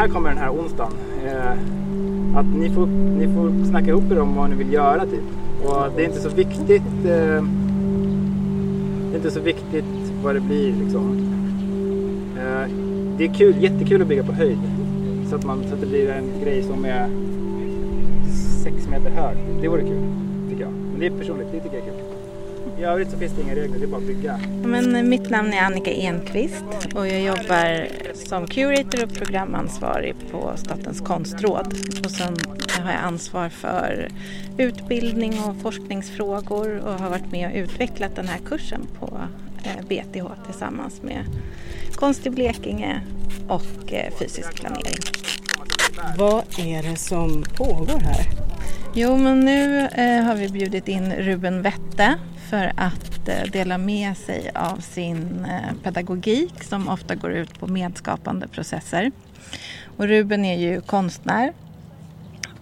här kommer den här onsdagen. Eh, att ni får, ni får snacka ihop er om vad ni vill göra typ. Och det är inte så viktigt. Eh, det är inte så viktigt vad det blir liksom. Eh, det är kul, jättekul att bygga på höjd. Så att, man, så att det blir en grej som är sex meter hög. Det vore kul, tycker jag. Men det är personligt, det tycker jag är kul. I övrigt så finns det inga regler, det är bara att bygga. Men eh, mitt namn är Annika Enqvist och jag jobbar som curator och programansvarig på Statens konstråd. Och sen har jag ansvar för utbildning och forskningsfrågor och har varit med och utvecklat den här kursen på BTH eh, tillsammans med Konst i Blekinge och eh, fysisk planering. Vad är det som pågår här? Jo, men nu eh, har vi bjudit in Ruben Wette för att eh, dela med sig av sin eh, pedagogik som ofta går ut på medskapande processer. Och Ruben är ju konstnär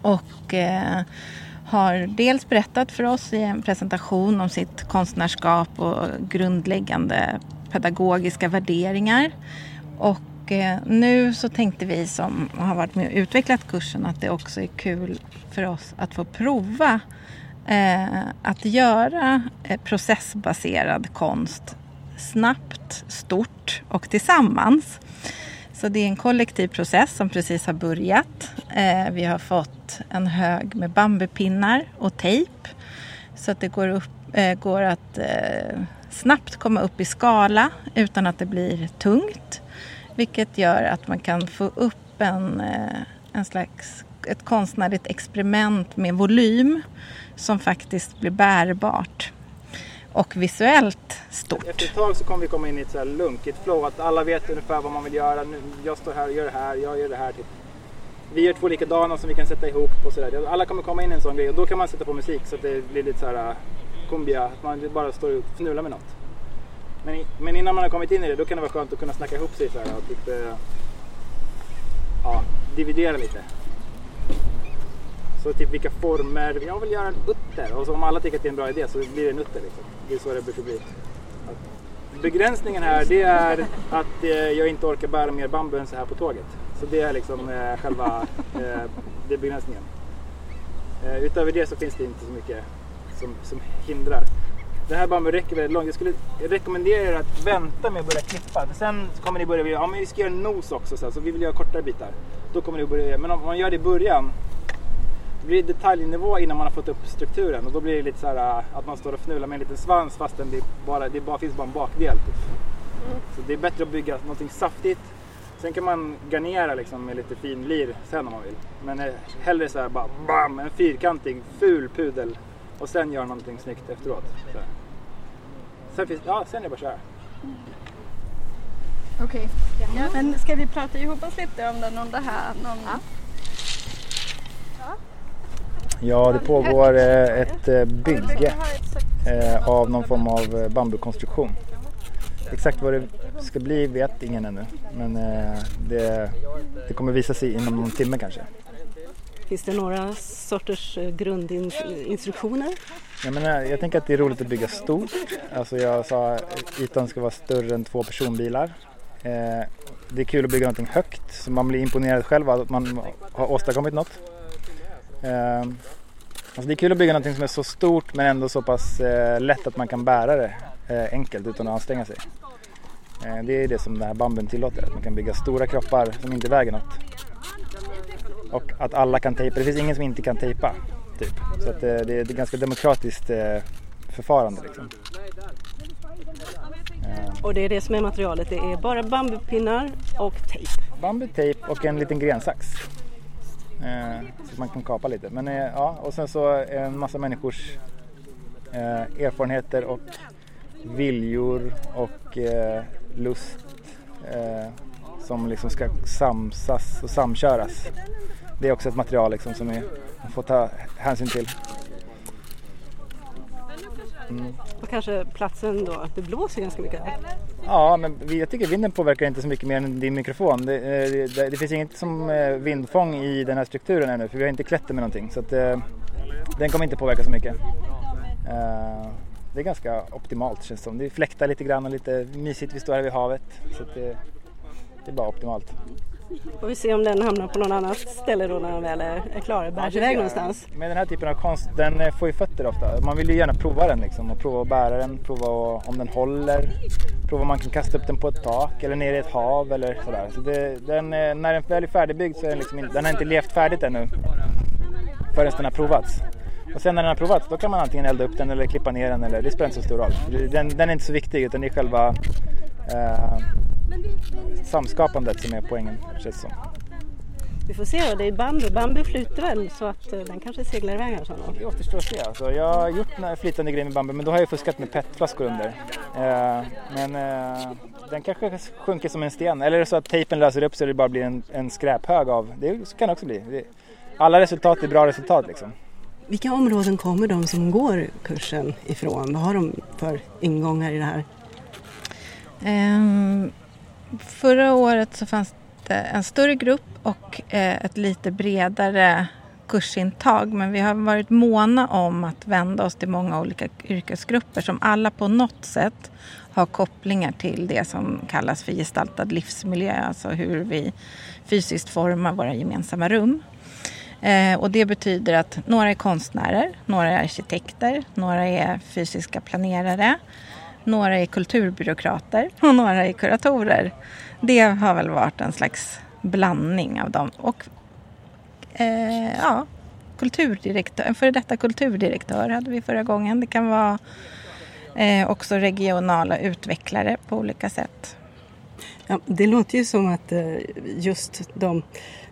och eh, har dels berättat för oss i en presentation om sitt konstnärskap och grundläggande pedagogiska värderingar. Och nu så tänkte vi som har varit med och utvecklat kursen att det också är kul för oss att få prova eh, Eh, att göra eh, processbaserad konst snabbt, stort och tillsammans. Så det är en kollektiv process som precis har börjat. Eh, vi har fått en hög med bambupinnar och tejp så att det går, upp, eh, går att eh, snabbt komma upp i skala utan att det blir tungt. Vilket gör att man kan få upp en, eh, en slags, ett konstnärligt experiment med volym som faktiskt blir bärbart och visuellt stort. Efter ett tag så kommer vi komma in i ett så här lunkigt flow, att alla vet ungefär vad man vill göra. Jag står här och gör det här, jag gör det här. Typ. Vi gör två likadana som vi kan sätta ihop och sådär. Alla kommer komma in i en sån grej och då kan man sätta på musik så att det blir lite så här äh, kumbia, att man bara står och fnular med något. Men, men innan man har kommit in i det, då kan det vara skönt att kunna snacka ihop sig så här och typ, äh, ja, dividera lite. Så typ vilka former, jag vill göra en utter och så om alla tycker att det är en bra idé så blir det en utter liksom. Det är så det brukar bli. Begränsningen här det är att eh, jag inte orkar bära mer bambu än så här på tåget. Så det är liksom eh, själva eh, det är begränsningen. Eh, utöver det så finns det inte så mycket som, som hindrar. Den här bambun räcker väldigt långt. Jag skulle rekommendera er att vänta med att börja klippa. Sen kommer ni börja, ja men vi ska göra en nos också så, så vi vill göra kortare bitar. Då kommer ni börja, men om man gör det i början det blir detaljnivå innan man har fått upp strukturen och då blir det lite så här att man står och fnular med en liten svans fastän det bara, det bara finns bara en bakdel. Typ. Mm. Så det är bättre att bygga någonting saftigt. Sen kan man garnera liksom med lite fin lir sen om man vill. Men eh, hellre så här bara bam, en fyrkantig ful pudel och sen göra någonting snyggt efteråt. Så. Sen, finns, ja, sen är det bara att köra. Mm. Okej, okay. ja, men ska vi prata ihop oss lite om, den, om det här? Någon... Ja. Ja, det pågår eh, ett eh, bygge eh, av någon form av bambukonstruktion. Exakt vad det ska bli vet ingen ännu, men det, det kommer visa sig inom någon timme kanske. Finns det några sorters grundinstruktioner? Jag, menar, jag tänker att det är roligt att bygga stort. Alltså jag sa att ytan ska vara större än två personbilar. Det är kul att bygga någonting högt så man blir imponerad själv att man har åstadkommit något. Eh, alltså det är kul att bygga någonting som är så stort men ändå så pass eh, lätt att man kan bära det eh, enkelt utan att anstränga sig. Eh, det är det som den här bambun tillåter, att man kan bygga stora kroppar som inte väger något. Och att alla kan tejpa, det finns ingen som inte kan tejpa. Typ. Så att, det är ett ganska demokratiskt förfarande. Liksom. Och det är det som är materialet, det är bara bambupinnar och tejp? Bambutejp och en liten grensax. Eh, så man kan kapa lite. Men eh, ja, och sen så en massa människors eh, erfarenheter och viljor och eh, lust eh, som liksom ska samsas och samköras. Det är också ett material liksom som man får ta hänsyn till. Mm. Och kanske platsen då, det blåser ganska mycket här? Ja, men jag tycker vinden påverkar inte så mycket mer än din mikrofon. Det, eh, det, det finns inget som eh, vindfång i den här strukturen ännu för vi har inte klätt det med någonting. Så att, eh, den kommer inte påverka så mycket. Det är ganska optimalt känns det som. Det fläktar lite grann och lite mysigt. Vi står här vid havet. Så det, det är bara optimalt. Får vi se om den hamnar på någon annat ställe då när den väl är, är klar, Ja, bärs iväg någonstans. Med den här typen av konst, den eh, får ju fötter ofta. Man vill ju gärna prova den liksom och prova att bära den, prova om den håller, prova om man kan kasta upp den på ett tak eller ner i ett hav eller sådär. Så det, den, eh, när den väl är färdigbyggd så är den liksom inte, den har inte levt färdigt ännu förrän den har provats. Och sen när den har provats då kan man antingen elda upp den eller klippa ner den eller det spelar inte så stor roll. Den, den är inte så viktig utan det är själva eh, samskapandet som är poängen känns som. Vi får se det är bambu. Bambu flyter väl så att eh, den kanske seglar iväg här sen. Det återstår att se. Alltså, jag har gjort några flytande grejer med bambu men då har jag fuskat med petflaskor under. Eh, men eh, den kanske sjunker som en sten. Eller är det så att tejpen löser upp så det bara blir en, en skräphög av. Det kan det också bli. Det, alla resultat är bra resultat liksom. Vilka områden kommer de som går kursen ifrån? Vad har de för ingångar i det här? Ehm, förra året så fanns det en större grupp och eh, ett lite bredare kursintag men vi har varit måna om att vända oss till många olika yrkesgrupper som alla på något sätt har kopplingar till det som kallas för gestaltad livsmiljö, alltså hur vi fysiskt formar våra gemensamma rum. Eh, och det betyder att några är konstnärer, några är arkitekter, några är fysiska planerare, några är kulturbyråkrater och några är kuratorer. Det har väl varit en slags blandning av dem. Och eh, ja, kulturdirektör, en före detta kulturdirektör hade vi förra gången. Det kan vara eh, också regionala utvecklare på olika sätt. Ja, det låter ju som att eh, just de,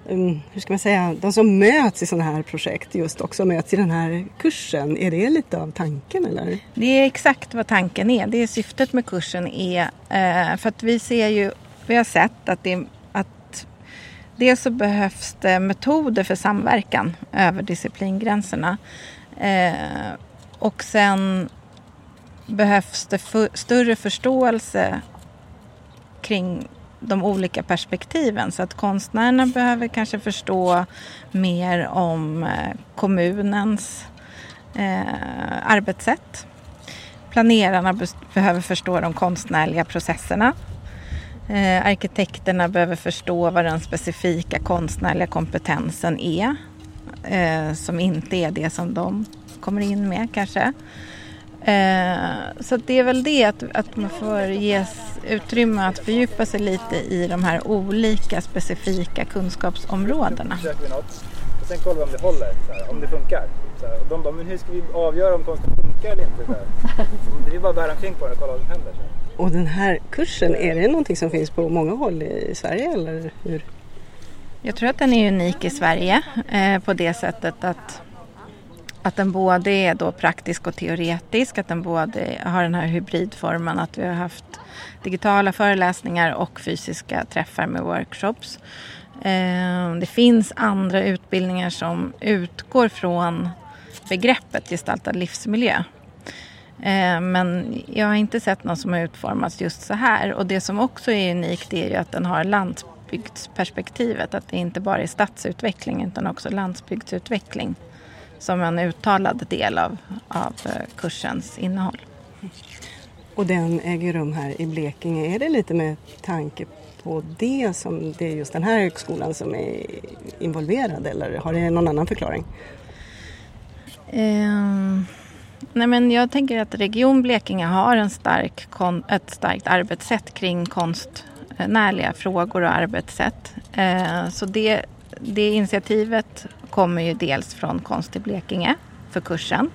Um, hur ska man säga, de som möts i sådana här projekt just också möts i den här kursen. Är det lite av tanken eller? Det är exakt vad tanken är. Det är syftet med kursen är eh, för att vi ser ju, vi har sett att det att dels så behövs det metoder för samverkan över disciplingränserna. Eh, och sen behövs det för, större förståelse kring de olika perspektiven. Så att konstnärerna behöver kanske förstå mer om eh, kommunens eh, arbetssätt. Planerarna be behöver förstå de konstnärliga processerna. Eh, arkitekterna behöver förstå vad den specifika konstnärliga kompetensen är. Eh, som inte är det som de kommer in med kanske. Eh, så det är väl det att, att man får ges utrymme att fördjupa sig lite i de här olika specifika kunskapsområdena. Söker vi något och sen kollar vi om det håller, här, om det funkar. Här, och de bara, men hur ska vi avgöra om konsten funkar eller inte? Så här. Det är bara att bära omkring på den och kolla vad som händer. Och den här kursen, är det någonting som finns på många håll i Sverige eller hur? Jag tror att den är unik i Sverige eh, på det sättet att, att den både är då praktisk och teoretisk, att den både har den här hybridformen, att vi har haft digitala föreläsningar och fysiska träffar med workshops. Eh, det finns andra utbildningar som utgår från begreppet gestaltad livsmiljö. Eh, men jag har inte sett någon som har utformats just så här. Och det som också är unikt är ju att den har landsbygdsperspektivet. Att det inte bara är stadsutveckling utan också landsbygdsutveckling som en uttalad del av, av eh, kursens innehåll. Och den äger rum här i Blekinge. Är det lite med tanke på det som det är just den här högskolan som är involverad eller har det någon annan förklaring? Ehm, nej men jag tänker att Region Blekinge har en stark kon- ett starkt arbetssätt kring konstnärliga frågor och arbetssätt. Eh, så det, det initiativet kommer ju dels från Konst i Blekinge för kursen.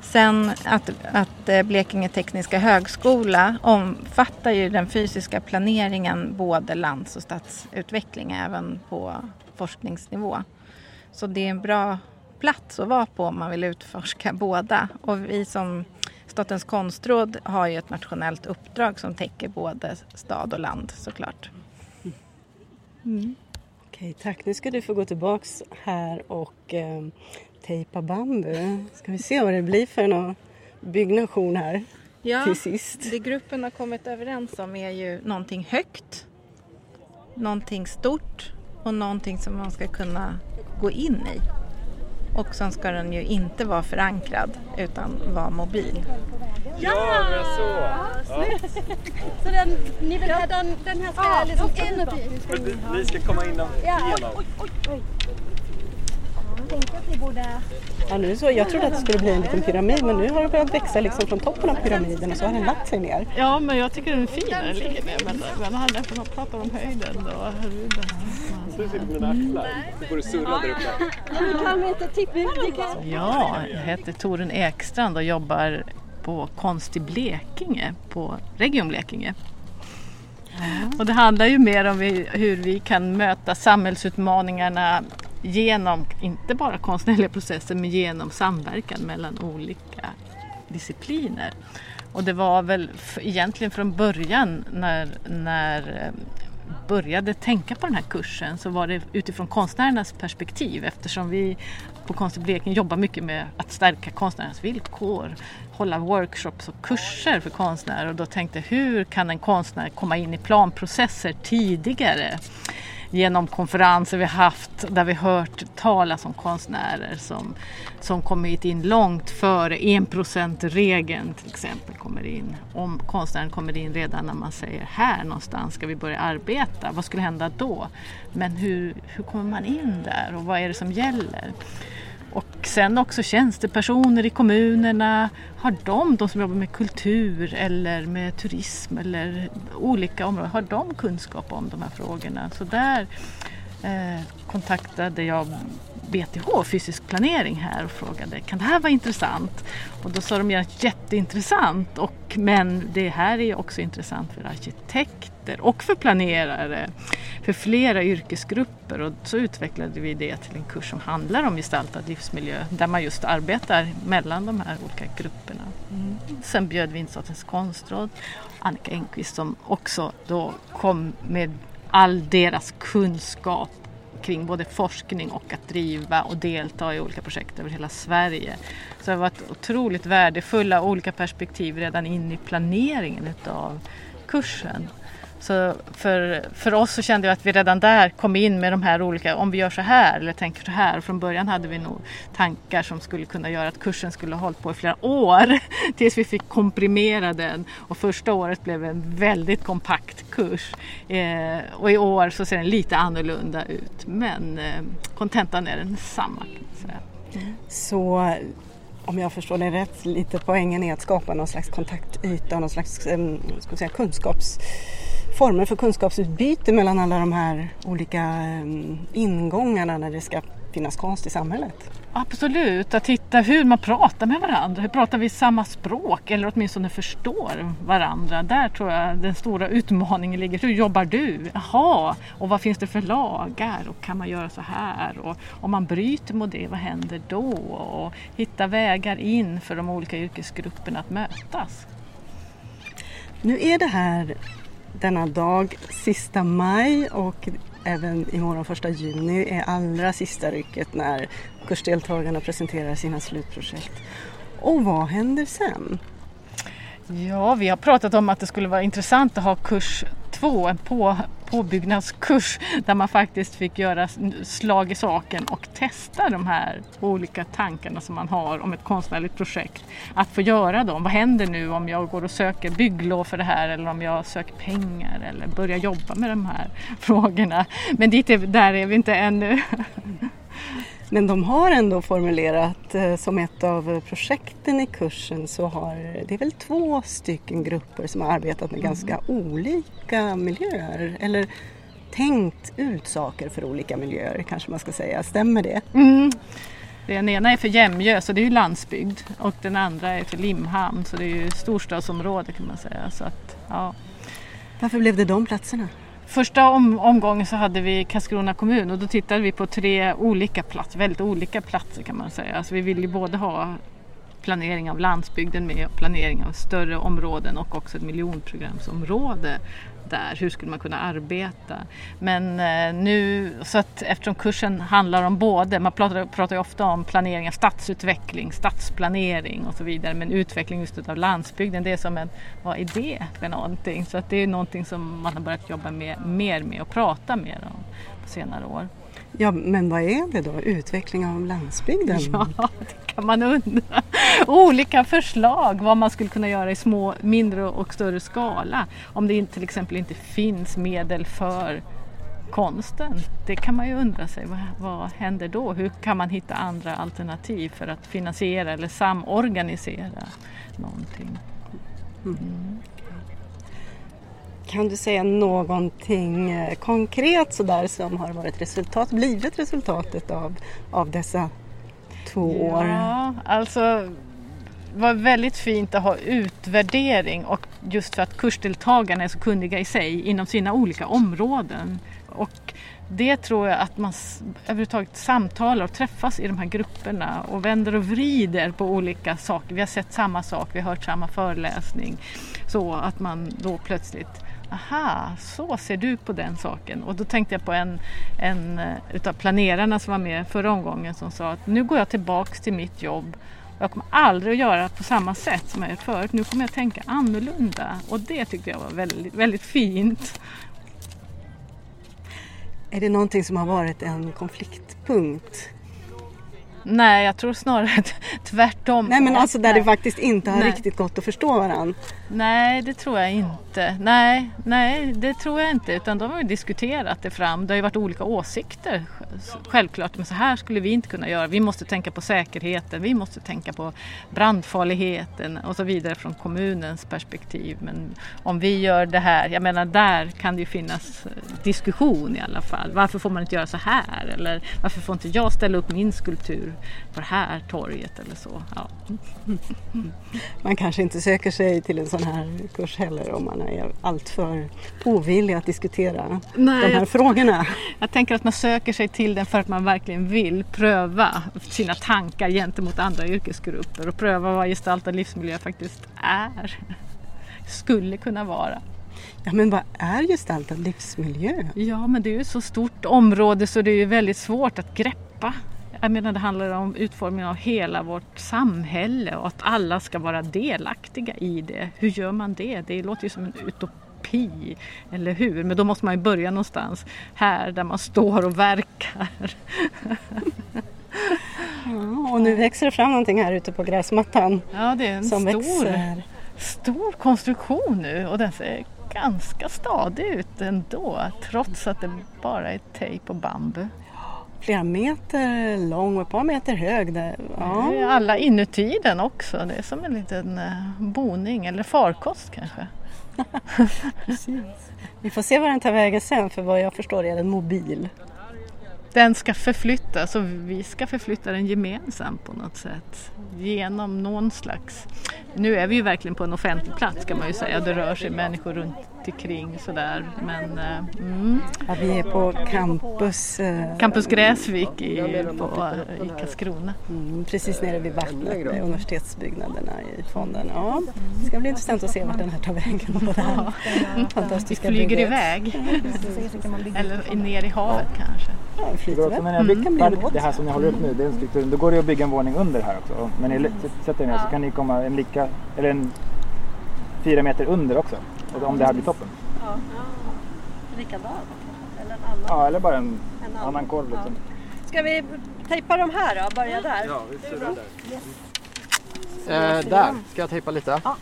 Sen att, att eh, Blekinge Tekniska Högskola omfattar ju den fysiska planeringen både lands och stadsutveckling även på forskningsnivå. Så det är en bra plats att vara på om man vill utforska båda. Och vi som Statens konstråd har ju ett nationellt uppdrag som täcker både stad och land såklart. Mm. Okej, tack. Nu ska du få gå tillbaks här och eh, tejpa bambu. Ska vi se vad det blir för någon byggnation här Ja, till sist. det gruppen har kommit överens om är ju någonting högt, någonting stort och någonting som man ska kunna gå in i. Och sen ska den ju inte vara förankrad utan vara mobil. Ja, men så! Ja. Så den, ni vill ha den, den här ska Ja, liksom inuti? Men vi, ska komma in Ja, igenom. Jag tänker att vi borde... Ja, nu så, jag trodde att det skulle bli en liten pyramid men nu har det börjat växa liksom från toppen av pyramiden och så har den lagt sig ner. Ja, men jag tycker den är fin när den ligger ner. Men, men han är för att prata om höjden. Du axlar. Nu får du surra där uppe. Nu kan vi inte tippa. Vi kan... Ja, jag heter Torun Ekstrand och jobbar på Konst i Blekinge, på Region Blekinge. Och det handlar ju mer om hur vi kan möta samhällsutmaningarna genom, inte bara konstnärliga processer, men genom samverkan mellan olika discipliner. Och det var väl egentligen från början när, när eh, började tänka på den här kursen så var det utifrån konstnärernas perspektiv eftersom vi på Konst i Blekinge jobbar mycket med att stärka konstnärernas villkor, hålla workshops och kurser för konstnärer och då tänkte jag hur kan en konstnär komma in i planprocesser tidigare? Genom konferenser vi haft där vi hört talas om konstnärer som, som kommit in långt före enprocentregeln till exempel kommer in. Om konstnären kommer in redan när man säger här någonstans ska vi börja arbeta, vad skulle hända då? Men hur, hur kommer man in där och vad är det som gäller? Och sen också tjänstepersoner i kommunerna. Har de, de som jobbar med kultur eller med turism eller olika områden, har de kunskap om de här frågorna? Så där eh, kontaktade jag BTH, fysisk planering här och frågade kan det här vara intressant? Och då sa de ja, jätteintressant och, men det här är också intressant för arkitekter och för planerare, för flera yrkesgrupper och så utvecklade vi det till en kurs som handlar om gestaltad livsmiljö där man just arbetar mellan de här olika grupperna. Sen bjöd vi in Statens konstråd, Annika Engqvist som också då kom med all deras kunskap kring både forskning och att driva och delta i olika projekt över hela Sverige. Så det har varit otroligt värdefulla olika perspektiv redan in i planeringen utav kursen. Så för, för oss så kände jag att vi redan där kom in med de här olika, om vi gör så här eller tänker så här. Från början hade vi nog tankar som skulle kunna göra att kursen skulle ha hållit på i flera år tills vi fick komprimera den. Och första året blev en väldigt kompakt kurs. Eh, och i år så ser den lite annorlunda ut men eh, kontentan är densamma Så. Så om jag förstår dig rätt, lite poängen är att skapa någon slags kontaktyta, någon slags em, ska säga, kunskaps, former för kunskapsutbyte mellan alla de här olika em, ingångarna när det ska finnas konst i samhället. Absolut, att hitta hur man pratar med varandra. Hur pratar vi samma språk eller åtminstone förstår varandra? Där tror jag den stora utmaningen ligger. Hur jobbar du? Jaha, och vad finns det för lagar? Och kan man göra så här? Och om man bryter mot det, vad händer då? Och hitta vägar in för de olika yrkesgrupperna att mötas. Nu är det här denna dag, sista maj och även imorgon första juni är allra sista rycket när kursdeltagarna presenterar sina slutprojekt. Och vad händer sen? Ja, vi har pratat om att det skulle vara intressant att ha kurs två, en på, påbyggnadskurs där man faktiskt fick göra slag i saken och testa de här olika tankarna som man har om ett konstnärligt projekt. Att få göra dem. Vad händer nu om jag går och söker bygglov för det här eller om jag söker pengar eller börjar jobba med de här frågorna. Men dit är, där är vi inte ännu. Men de har ändå formulerat eh, som ett av projekten i kursen så har det är väl två stycken grupper som har arbetat med ganska olika miljöer eller tänkt ut saker för olika miljöer kanske man ska säga. Stämmer det? Mm. Den ena är för Jämjö, så det är ju landsbygd och den andra är för Limhamn, så det är ju storstadsområde kan man säga. Så att, ja. Varför blev det de platserna? Första om, omgången så hade vi Karlskrona kommun och då tittade vi på tre olika platser, väldigt olika platser kan man säga. Alltså vi vill ju både ha planering av landsbygden med och planering av större områden och också ett miljonprogramsområde där. Hur skulle man kunna arbeta? Men eh, nu, så att eftersom kursen handlar om både, man pratar, pratar ju ofta om planering av stadsutveckling, stadsplanering och så vidare, men utveckling just av landsbygden, det är som en, vad är det för någonting? Så att det är någonting som man har börjat jobba med, mer med och prata mer om på senare år. Ja, men vad är det då? Utveckling av landsbygden? Ja, det kan man undra. Olika förslag vad man skulle kunna göra i små, mindre och större skala. Om det till exempel inte finns medel för konsten. Det kan man ju undra sig, vad, vad händer då? Hur kan man hitta andra alternativ för att finansiera eller samorganisera någonting? Mm. Kan du säga någonting eh, konkret sådär som har varit resultat, blivit resultatet av, av dessa två år? Ja, alltså var väldigt fint att ha utvärdering och just för att kursdeltagarna är så kunniga i sig inom sina olika områden. Och det tror jag att man överhuvudtaget samtalar och träffas i de här grupperna och vänder och vrider på olika saker. Vi har sett samma sak, vi har hört samma föreläsning. Så att man då plötsligt aha, så ser du på den saken. Och då tänkte jag på en, en eh, utav planerarna som var med förra omgången som sa att nu går jag tillbaks till mitt jobb jag kommer aldrig att göra på samma sätt som jag gjort förut. Nu kommer jag tänka annorlunda och det tyckte jag var väldigt, väldigt fint. Är det någonting som har varit en konfliktpunkt Nej, jag tror snarare tvärtom. Nej, men alltså där det faktiskt inte har nej. riktigt gått att förstå varandra. Nej, det tror jag inte. Nej, nej, det tror jag inte. Utan de har ju diskuterat det fram. Det har ju varit olika åsikter självklart. Men så här skulle vi inte kunna göra. Vi måste tänka på säkerheten. Vi måste tänka på brandfarligheten och så vidare från kommunens perspektiv. Men om vi gör det här, jag menar där kan det ju finnas diskussion i alla fall. Varför får man inte göra så här? Eller varför får inte jag ställa upp min skulptur på det här torget eller så? Ja. Man kanske inte söker sig till en sån här kurs heller om man är alltför ovillig att diskutera Nej, de här jag, frågorna. Jag tänker att man söker sig till den för att man verkligen vill pröva sina tankar gentemot andra yrkesgrupper och pröva vad gestaltad livsmiljö faktiskt är. Skulle kunna vara. Ja men vad är gestaltad livsmiljö? Ja men det är ju ett så stort område så det är ju väldigt svårt att greppa. Jag menar det handlar om utformningen av hela vårt samhälle och att alla ska vara delaktiga i det. Hur gör man det? Det låter ju som en utopi, eller hur? Men då måste man ju börja någonstans här där man står och verkar. Ja, och nu växer det fram någonting här ute på gräsmattan. Ja, det är en stor, stor konstruktion nu och den ser ganska stadig ut ändå trots att det bara är tejp och bambu flera meter lång och ett par meter hög. Där. Ja. Alla inuti den också. Det är som en liten eh, boning eller farkost kanske. Vi får se var den tar vägen sen för vad jag förstår är den mobil. Den ska förflyttas och vi ska förflytta den gemensamt på något sätt. Genom någon slags... Nu är vi ju verkligen på en offentlig plats kan man ju säga. Det rör sig människor runt omkring sådär. Men, mm. ja, vi är på campus. Eh, campus Gräsvik i, på, i Karlskrona. Mm, precis nere vid vattnet med universitetsbyggnaderna i fonden. Ja, det ska bli intressant att se vart den här tar vägen. På det här fantastiska Vi flyger bygget. iväg. Eller ner i havet kanske. Ja, byggt mm. det här som ni håller upp nu, det är en struktur. Då går det att bygga en våning under här också. Men ni sätter er ner så kan ni komma en lika, eller en fyra meter under också. Om det här blir toppen. Ja. Likadan Eller en annan? Ja, eller bara en, en annan. annan korv liksom. Ja. Ska vi tejpa de här då? Börja där? Ja, vi ser där. Yes. Eh, där, ska jag tejpa lite? Ja.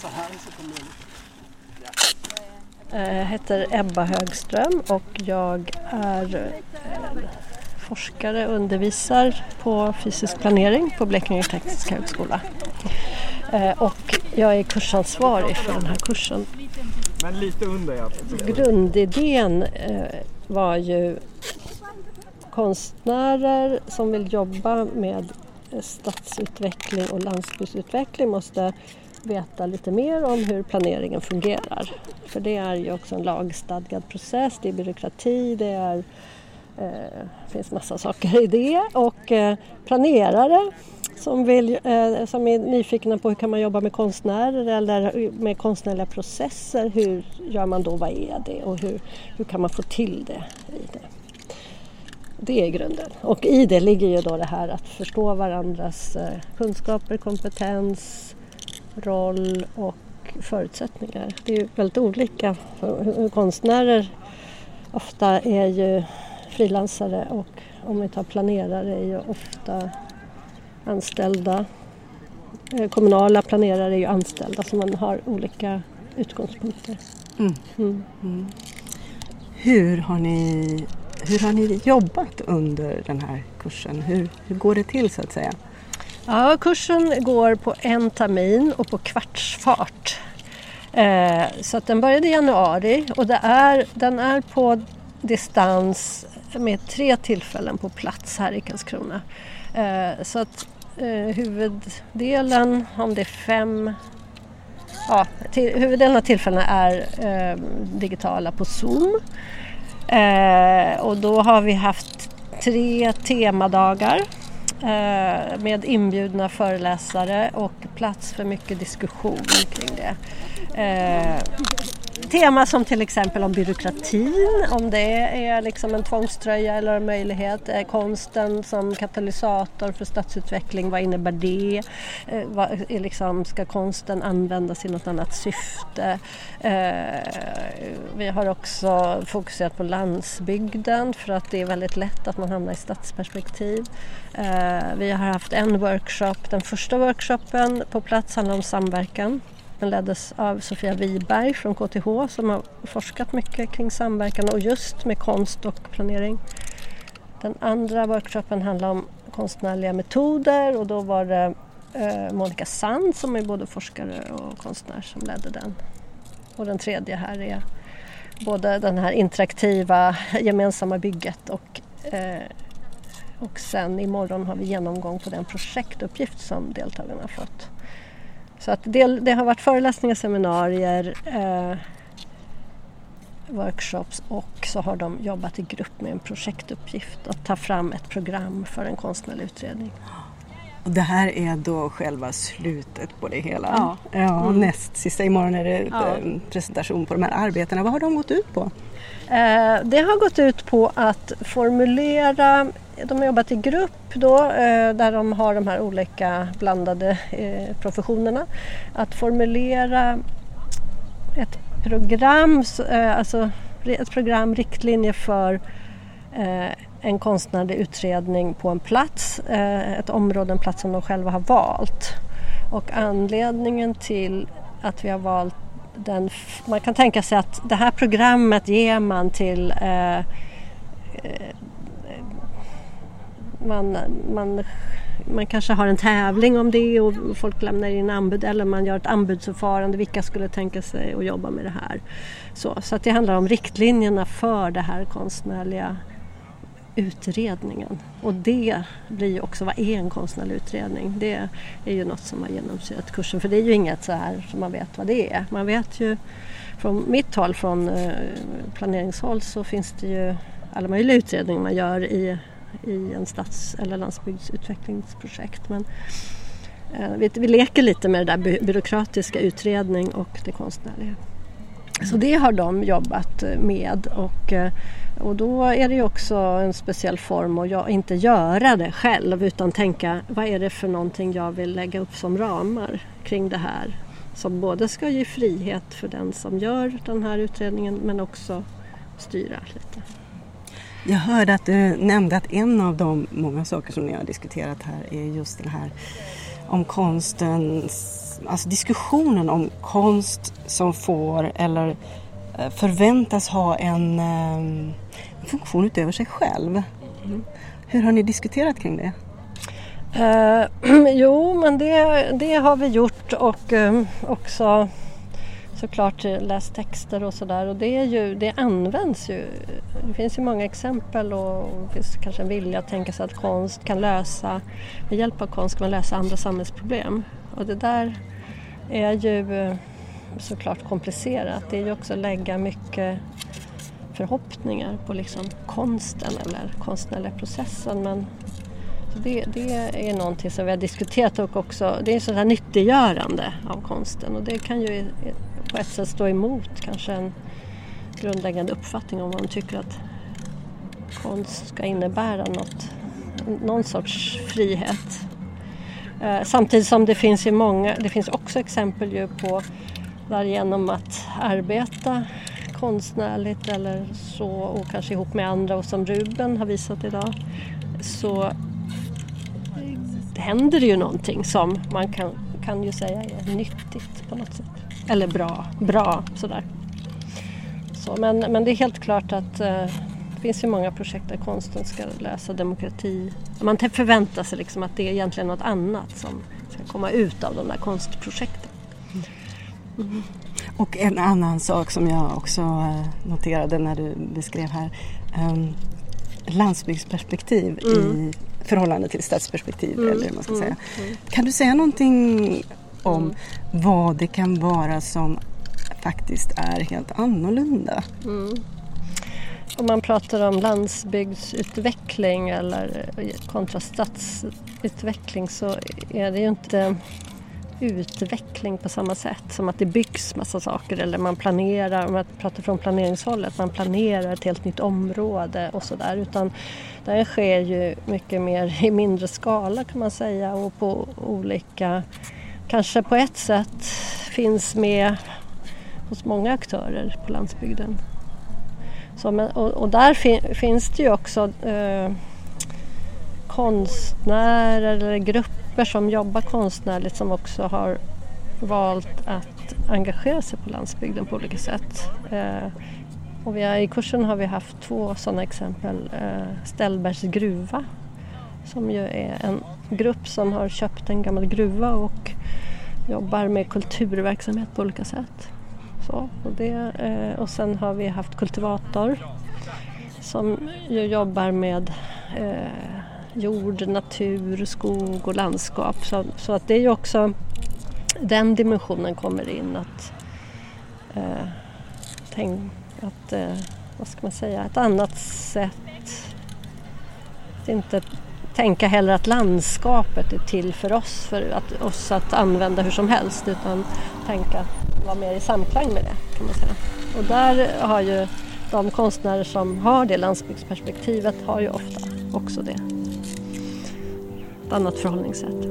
Så här så kommer jag eh, heter Ebba Högström och jag är eh, forskare och undervisar på fysisk planering på Blekinge Tekniska Högskola. Eh, och jag är kursansvarig för den här kursen. Men lite under ja. Grundidén eh, var ju konstnärer som vill jobba med stadsutveckling och landsbygdsutveckling måste veta lite mer om hur planeringen fungerar. För det är ju också en lagstadgad process, det är byråkrati, det är, det finns massa saker i det och eh, planerare som, vill, eh, som är nyfikna på hur kan man jobba med konstnärer eller med konstnärliga processer. Hur gör man då, vad är det och hur, hur kan man få till det i det? Det är grunden. Och i det ligger ju då det här att förstå varandras kunskaper, kompetens, roll och förutsättningar. Det är ju väldigt olika konstnärer ofta är ju frilansare och om vi tar planerare är ju ofta anställda. Eh, kommunala planerare är ju anställda så man har olika utgångspunkter. Mm. Mm. Mm. Hur, har ni, hur har ni jobbat under den här kursen? Hur, hur går det till så att säga? Ja, kursen går på en termin och på kvartsfart. Eh, så att den började i januari och det är, den är på distans med tre tillfällen på plats här i Karlskrona. Eh, så att eh, huvuddelen, om det är fem ja, till, huvuddelen av tillfällena är eh, digitala på Zoom. Eh, och då har vi haft tre temadagar eh, med inbjudna föreläsare och plats för mycket diskussion kring det. Eh, Tema som till exempel om byråkratin, om det är liksom en tvångströja eller en möjlighet. Konsten som katalysator för stadsutveckling, vad innebär det? Eh, vad, är liksom, ska konsten användas i något annat syfte? Eh, vi har också fokuserat på landsbygden för att det är väldigt lätt att man hamnar i stadsperspektiv. Eh, vi har haft en workshop, den första workshopen på plats handlar om samverkan den leddes av Sofia Wiberg från KTH som har forskat mycket kring samverkan och just med konst och planering. Den andra workshopen handlade om konstnärliga metoder och då var det eh, Monica Sand som är både forskare och konstnär som ledde den. Och den tredje här är både den här interaktiva gemensamma bygget och, eh, och sen imorgon har vi genomgång på den projektuppgift som deltagarna har fått. Så att det, det har varit föreläsningar, seminarier, eh, workshops och så har de jobbat i grupp med en projektuppgift att ta fram ett program för en konstnärlig utredning. Och det här är då själva slutet på det hela? Ja. ja mm. Näst sista imorgon är det ja. Eh, presentation på de här arbetena. Vad har de gått ut på? Eh, det har gått ut på att formulera de har jobbat i grupp då eh, där de har de här olika blandade eh, professionerna. Att formulera ett program, eh, alltså ett program, riktlinjer för en konstnärlig utredning på en plats, ett område, en plats som de själva har valt. Och anledningen till att vi har valt den, man kan tänka sig att det här programmet ger man till man, man, man kanske har en tävling om det och folk lämnar in anbud eller man gör ett anbudsförfarande. Vilka skulle tänka sig att jobba med det här? Så, så att det handlar om riktlinjerna för det här konstnärliga utredningen. Och det blir ju också, vad är en konstnärlig utredning? Det är ju något som har genomsyrat kursen för det är ju inget så här som man vet vad det är. Man vet ju från mitt håll, från eh, planeringshåll så finns det ju alla möjliga utredningar man gör i i en stads eller landsbygdsutvecklingsprojekt. Men, eh, vi, vi leker lite med det där by byråkratiska utredning och det konstnärliga. Så det har de jobbat eh, med och, eh, och då är det ju också en speciell form att inte göra det själv utan tänka vad är det för någonting jag vill lägga upp som ramar kring det här som både ska ge frihet för den som gör den här utredningen men också styra lite. Jag hörde att du nämnde att en av de många saker som ni har diskuterat här är just den här om konstens, alltså diskussionen om konst som får eller eh, förväntas ha en, eh, en funktion utöver sig själv. Mm. Hur har ni diskuterat kring det? Uh, jo, men det, det har vi gjort och um, också såklart läst texter och sådär och det, är ju, det används ju. Det finns ju många exempel och det finns kanske en vilja att tänka sig att konst kan lösa, med hjälp av konst kan man lösa andra samhällsproblem. Och det där är ju eh, såklart komplicerat. Det är ju också att lägga mycket förhoppningar på liksom konsten eller konstnärliga processen men det, det, är någonting som vi har diskuterat och också det är sådär här nyttiggörande av konsten och det kan ju på ett sätt stå emot kanske en grundläggande uppfattning om vad de tycker att konst ska innebära något, någon sorts frihet. Eh, samtidigt som det finns ju många, det finns också exempel ju på där genom att arbeta konstnärligt eller så och kanske ihop med andra och som Ruben har visat idag så händer det ju någonting som man kan, kan ju säga är nyttigt på något sätt. Eller bra, bra sådär. Så, men, men det är helt klart att eh, det finns ju många projekt där konsten ska läsa demokrati. Man förväntar sig liksom att det är egentligen något annat som ska komma ut av de där konstprojekten. Mm. Och en annan sak som jag också eh, noterade när du beskrev här. Um, landsbygdsperspektiv mm. i förhållande till stadsperspektiv mm. eller man ska säga. Mm. Mm. Kan du säga någonting om mm. vad det kan vara som faktiskt är helt annorlunda? Mm. Om man pratar om landsbygdsutveckling eller eh, kontra stadsutveckling så är det ju inte utveckling på samma sätt som att det byggs massa saker eller man planerar, om man pratar från planeringshållet, man planerar ett helt nytt område och sådär utan det sker ju mycket mer i mindre skala kan man säga och på olika, kanske på ett sätt finns med hos många aktörer på landsbygden. Så, och, och där fin, finns det ju också eh, konstnärer eller grupper som jobbar konstnärligt som också har valt att engagera sig på landsbygden på olika sätt. Eh, och vi har, I kursen har vi haft två sådana exempel. Eh, Ställbergs gruva som ju är en grupp som har köpt en gammal gruva och jobbar med kulturverksamhet på olika sätt. Så, och, det, eh, och sen har vi haft Kultivator som ju jobbar med eh, jord, natur, skog och landskap. Så, så, att det är ju också den dimensionen kommer in att, eh, tänk, att eh, vad ska man säga, ett annat sätt att inte tänka heller att landskapet är till för oss, för att, oss att använda hur som helst utan tänka vara mer i samklang med det kan man säga. Och där har ju de konstnärer som har det landsbygdsperspektivet har ju ofta också det. Ett annat förhållningssätt.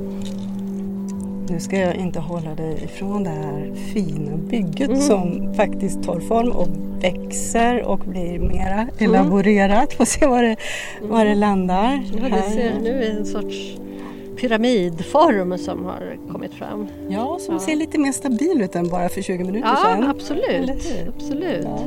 Nu ska jag inte hålla dig ifrån det här fina bygget mm. som faktiskt tar form och växer och blir mera mm. elaborerat. Får se var det, var det landar. Ja, det ser nu en sorts pyramidform som har kommit fram. Ja, som ja. ser lite mer stabil ut än bara för 20 minuter ja, sedan. Absolut, absolut. Ja.